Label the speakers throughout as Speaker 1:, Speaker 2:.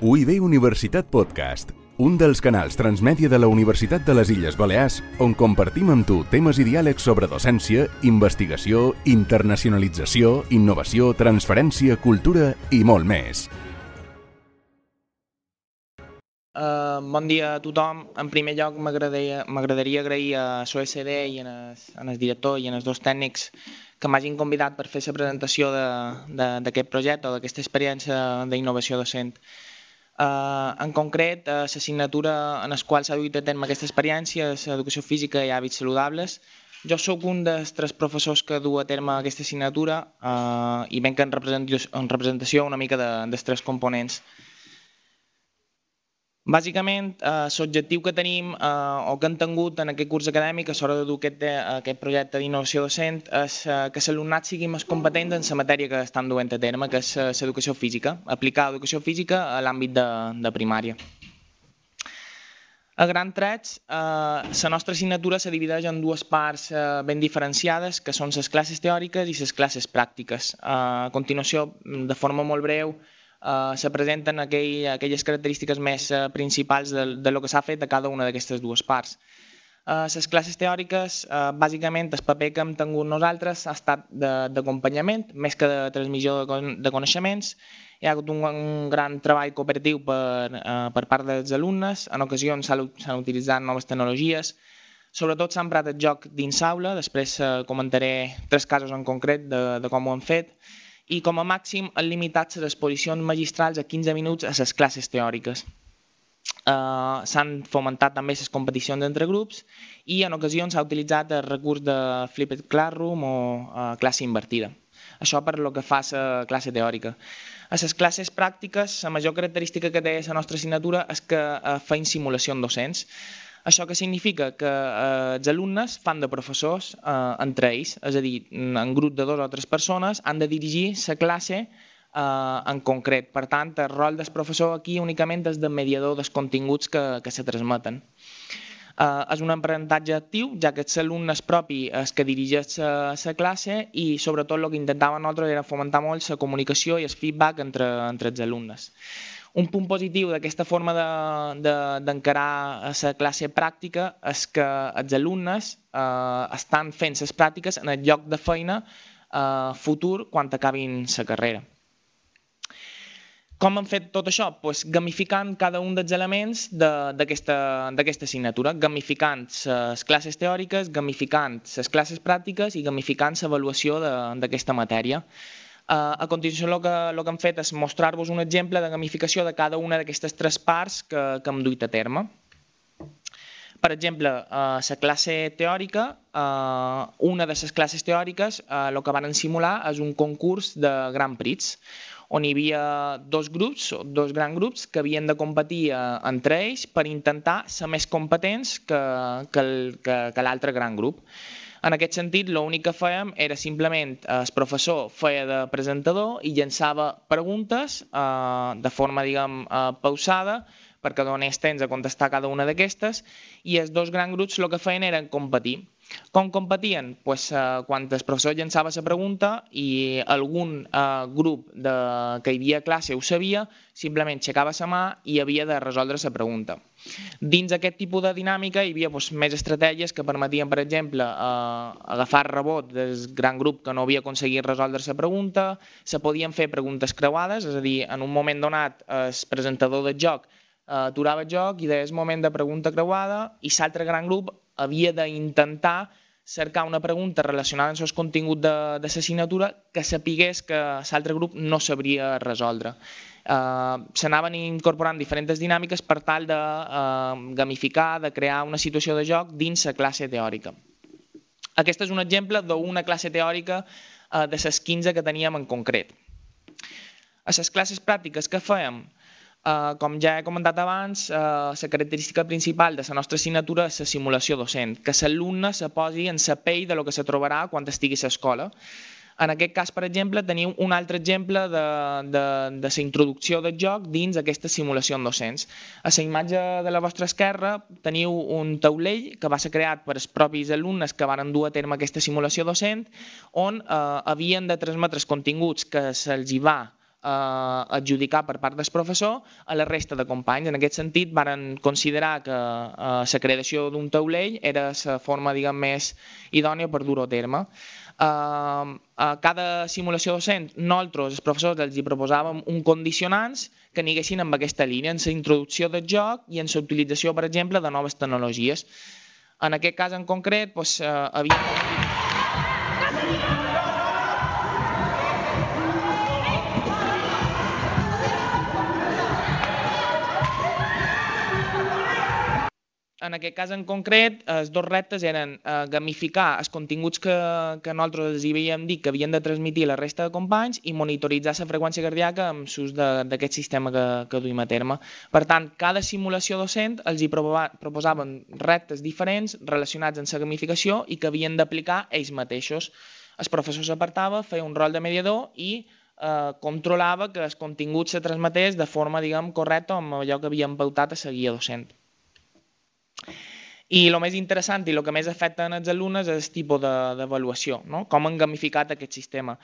Speaker 1: UIB Universitat Podcast, un dels canals transmèdia de la Universitat de les Illes Balears on compartim amb tu temes i diàlegs sobre docència, investigació, internacionalització, innovació, transferència, cultura i molt més.
Speaker 2: Uh, bon dia a tothom. En primer lloc, m'agradaria agrair a SOSD i en el, en el director i en els dos tècnics que m'hagin convidat per fer la presentació d'aquest projecte o d'aquesta experiència d'innovació docent. En concret, uh, l'assignatura en la qual s'ha duit a terme aquesta experiència és Educació Física i Hàbits Saludables. Jo sóc un dels tres professors que du a terme aquesta assignatura uh, i venc en representació, en representació una mica de, dels tres components. Bàsicament, eh, l'objectiu que tenim eh, o que hem tingut en aquest curs acadèmic a l'hora de dur aquest, aquest projecte d'innovació docent és eh, que l'alumnat sigui més competent en la matèria que estan duent a terme, que és l'educació física, aplicar l'educació física a l'àmbit de, de primària. A gran trets, eh, la nostra assignatura se divideix en dues parts eh, ben diferenciades, que són les classes teòriques i les classes pràctiques. Eh, a continuació, de forma molt breu, eh, se presenten aquell, aquelles característiques més eh, principals de, de lo que s'ha fet a cada una d'aquestes dues parts. Eh, les classes teòriques, eh, bàsicament, el paper que hem tingut nosaltres ha estat d'acompanyament, més que de transmissió de, de coneixements. Hi ha hagut un, un gran treball cooperatiu per, eh, per part dels alumnes, en ocasions s'han utilitzat noves tecnologies, Sobretot s'ha emprat el joc dins aula, després eh, comentaré tres casos en concret de, de com ho han fet, i com a màxim han limitat les exposicions magistrals a 15 minuts a les classes teòriques. Uh, s'han fomentat també les competicions entre grups i en ocasions s'ha utilitzat el recurs de Flipped Classroom o uh, classe invertida. Això per lo que fa la classe teòrica. A les classes pràctiques, la major característica que té la nostra assignatura és que uh, feien simulacions docents. Això que significa que eh, els alumnes fan de professors eh, entre ells, és a dir, en grup de dues o tres persones han de dirigir la classe eh, en concret. Per tant, el rol del professor aquí únicament és de mediador dels continguts que, que se transmeten. Uh, és un aprenentatge actiu, ja que els alumnes propi és que dirigeix la classe i sobretot el que intentàvem nosaltres era fomentar molt la comunicació i el feedback entre, entre els alumnes. Un punt positiu d'aquesta forma d'encarar de, de, la classe pràctica és que els alumnes eh, estan fent les pràctiques en el lloc de feina eh, futur quan acabin la carrera. Com han fet tot això? Pues gamificant cada un dels elements d'aquesta de, assignatura, gamificant les classes teòriques, gamificant les classes pràctiques i gamificant l'avaluació d'aquesta matèria. Uh, a continuació el que, el que hem fet és mostrar-vos un exemple de gamificació de cada una d'aquestes tres parts que, que hem duit a terme. Per exemple, uh, la classe teòrica, uh, una de les classes teòriques, el que van simular és un concurs de Grand Prix, on hi havia dos grups, dos grans grups, que havien de competir entre ells per intentar ser més competents que, que, que, que l'altre gran grup. En aquest sentit, l'únic que fèiem era simplement eh, el professor feia de presentador i llançava preguntes eh, de forma, diguem, eh, pausada perquè donés temps a contestar cada una d'aquestes i els dos grans grups el que feien era competir. Com competien? Pues, eh, quan el professor llançava la pregunta i algun eh, grup de, que hi havia classe ho sabia, simplement aixecava la mà i havia de resoldre la pregunta. Dins aquest tipus de dinàmica hi havia pues, més estratègies que permetien, per exemple, eh, agafar rebot del gran grup que no havia aconseguit resoldre la pregunta, se podien fer preguntes creuades, és a dir, en un moment donat el presentador del joc aturava el joc i deies moment de pregunta creuada i l'altre gran grup havia d'intentar cercar una pregunta relacionada amb el contingut de, de l'assignatura que sapigués que l'altre grup no sabria resoldre. Uh, S'anaven incorporant diferents dinàmiques per tal de uh, gamificar, de crear una situació de joc dins la classe teòrica. Aquest és un exemple d'una classe teòrica uh, de les 15 que teníem en concret. A les classes pràctiques que fèiem? Uh, com ja he comentat abans, uh, la característica principal de la nostra assignatura és la simulació docent, que l'alumne se posi en la pell de lo que se trobarà quan estigui a l'escola. En aquest cas, per exemple, teniu un altre exemple de, de, de la introducció del joc dins aquesta simulació docents. A la imatge de la vostra esquerra teniu un taulell que va ser creat per els propis alumnes que van dur a terme aquesta simulació docent, on eh, havien de transmetre els continguts que se'ls va eh, adjudicar per part del professor a la resta de companys. En aquest sentit, varen considerar que eh, la creació d'un taulell era la forma diguem, més idònia per dur-ho a terme. Uh, a cada simulació docent, nosaltres, els professors, els hi proposàvem un condicionants que aniguessin amb aquesta línia, en la introducció del joc i en la utilització, per exemple, de noves tecnologies. En aquest cas en concret, doncs, uh, havia... en aquest cas en concret, els dos reptes eren eh, gamificar els continguts que, que nosaltres els hi havíem dit que havien de transmitir la resta de companys i monitoritzar la freqüència cardíaca amb l'ús d'aquest sistema que, que duim a terme. Per tant, cada simulació docent els hi proposaven reptes diferents relacionats amb la gamificació i que havien d'aplicar ells mateixos. El professor s'apartava, feia un rol de mediador i eh, controlava que el contingut se transmetés de forma diguem, correcta amb allò que havien pautat a la guia docent. I el més interessant i el que més afecta en els alumnes és el tipus d'avaluació, no? com han gamificat aquest sistema.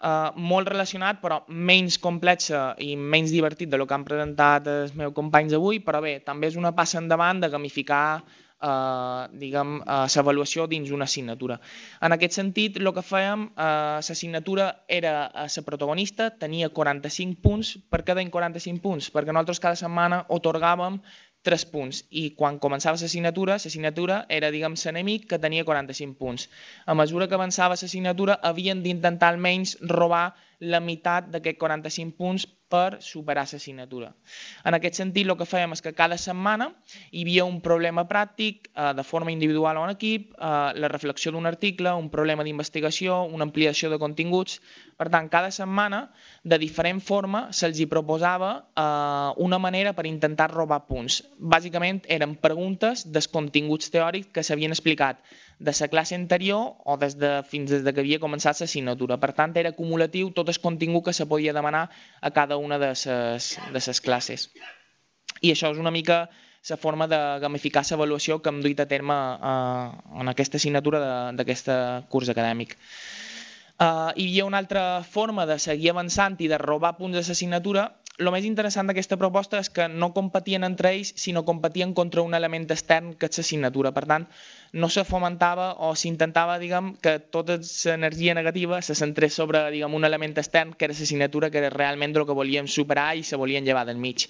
Speaker 2: Uh, molt relacionat, però menys complex i menys divertit de lo que han presentat els meus companys avui, però bé, també és una passa endavant de gamificar eh, diguem, l'avaluació uh, dins una assignatura. En aquest sentit, el que fèiem, uh, l'assignatura era la protagonista, tenia 45 punts, per cada 45 punts, perquè nosaltres cada setmana otorgàvem tres punts i quan començava l'assignatura, l'assignatura era, diguem, l'enemic que tenia 45 punts. A mesura que avançava l'assignatura havien d'intentar almenys robar la meitat d'aquests 45 punts per superar l'assignatura. En aquest sentit, el que fèiem és que cada setmana hi havia un problema pràctic eh, de forma individual o en equip, eh, la reflexió d'un article, un problema d'investigació, una ampliació de continguts. Per tant, cada setmana, de diferent forma, se'ls hi proposava eh, una manera per intentar robar punts. Bàsicament, eren preguntes dels continguts teòrics que s'havien explicat de la classe anterior o des de, fins des de que havia començat l'assignatura. Per tant, era acumulatiu tot el contingut que se podia demanar a cada una de les de ses classes. I això és una mica la forma de gamificar l'avaluació que hem duit a terme eh, en aquesta assignatura d'aquest curs acadèmic. Uh, hi havia una altra forma de seguir avançant i de robar punts de l'assignatura el més interessant d'aquesta proposta és que no competien entre ells, sinó competien contra un element extern que és l'assignatura. Per tant, no se fomentava o s'intentava diguem, que tota l'energia negativa se centrés sobre diguem, un element extern, que era l'assignatura, que era realment el que volíem superar i se volien llevar del mig.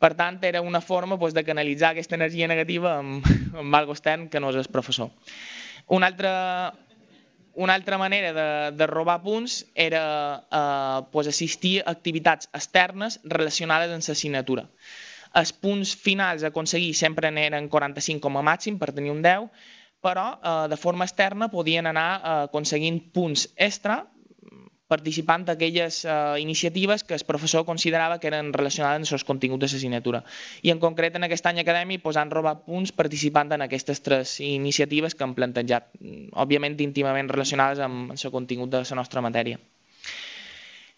Speaker 2: Per tant, era una forma doncs, de canalitzar aquesta energia negativa amb, amb algo extern que no és el professor. Un altre, una altra manera de, de robar punts era eh, pues assistir a activitats externes relacionades amb l'assignatura. Els punts finals a aconseguir sempre n'eren 45 com a màxim per tenir un 10, però eh, de forma externa podien anar eh, aconseguint punts extra participant d'aquelles eh, iniciatives que el professor considerava que eren relacionades amb els continguts de l'assignatura. I en concret en aquest any acadèmic pues, han robat punts participant en aquestes tres iniciatives que han plantejat, òbviament íntimament relacionades amb el contingut de la nostra matèria.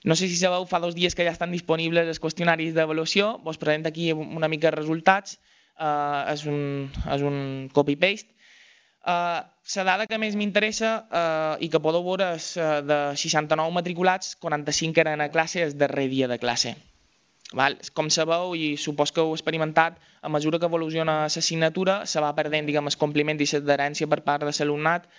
Speaker 2: No sé si sabeu, fa dos dies que ja estan disponibles els qüestionaris d'avaluació, vos presento aquí una mica de resultats, eh, és un, és un copy-paste, Uh, la dada que més m'interessa uh, i que podeu veure és uh, de 69 matriculats, 45 eren a classe el darrer dia de classe. Val? Com sabeu, i supos que heu experimentat, a mesura que evoluciona l'assignatura se va perdent diguem, el compliment i l'adherència per part de l'alumnat.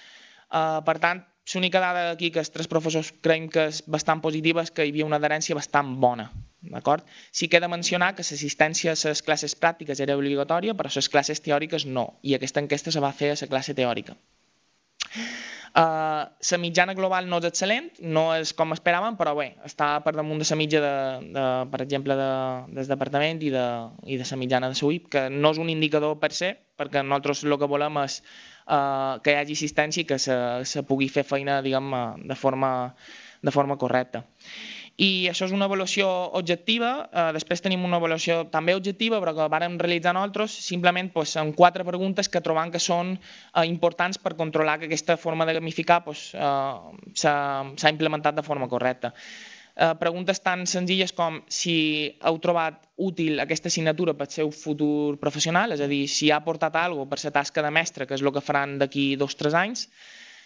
Speaker 2: Uh, per tant, l'única dada aquí que els tres professors creiem que és bastant positiva és que hi havia una adherència bastant bona. D'acord? Sí que he de mencionar que l'assistència a les classes pràctiques era obligatòria, però les classes teòriques no, i aquesta enquesta se va fer a la classe teòrica. Uh, la mitjana global no és excel·lent, no és com esperàvem, però bé, està per damunt de la mitja, de, de, per exemple, de, del departament i de, i de la mitjana de SUIP, que no és un indicador per se, perquè nosaltres el que volem és uh, que hi hagi assistència i que se, se pugui fer feina diguem, de, forma, de forma correcta i això és una avaluació objectiva. Eh, després tenim una avaluació també objectiva, però que vàrem realitzar nosaltres simplement pues, amb quatre preguntes que trobam que són eh, importants per controlar que aquesta forma de gamificar pues, eh, s'ha implementat de forma correcta. Eh, preguntes tan senzilles com si heu trobat útil aquesta assignatura per seu futur professional, és a dir, si ha aportat alguna per la tasca de mestre, que és el que faran d'aquí dos o tres anys,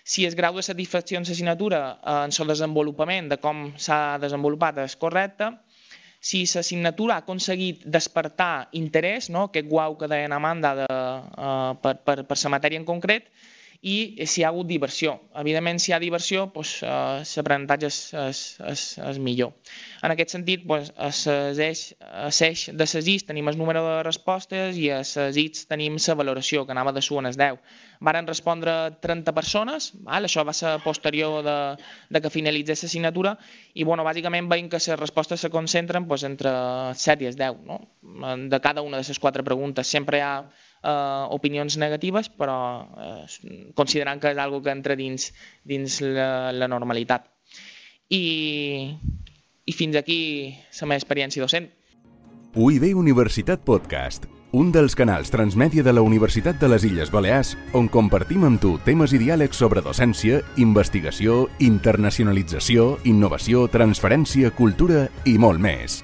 Speaker 2: si el grau de satisfacció en l'assignatura eh, en el desenvolupament de com s'ha desenvolupat és correcte, si l'assignatura ha aconseguit despertar interès, no? aquest guau que deien Amanda de, uh, per, per, per la matèria en concret, i si hi ha hagut diversió. Evidentment, si hi ha diversió, doncs, eh, l'aprenentatge és, és, és, és millor. En aquest sentit, doncs, a l'eix de les IS tenim el número de respostes i a les ITS tenim la valoració, que anava de su en el 10. Varen respondre 30 persones, val? això va ser posterior de, de que finalitzés l'assignatura, i bueno, bàsicament veiem que les respostes se concentren doncs, entre 7 i 10, no? de cada una de les quatre preguntes. Sempre hi ha eh, opinions negatives, però eh, considerant que és algo que entra dins, dins la, la normalitat. I, I fins aquí la meva experiència docent.
Speaker 1: UIB Universitat Podcast, un dels canals transmèdia de la Universitat de les Illes Balears on compartim amb tu temes i diàlegs sobre docència, investigació, internacionalització, innovació, transferència, cultura i molt més.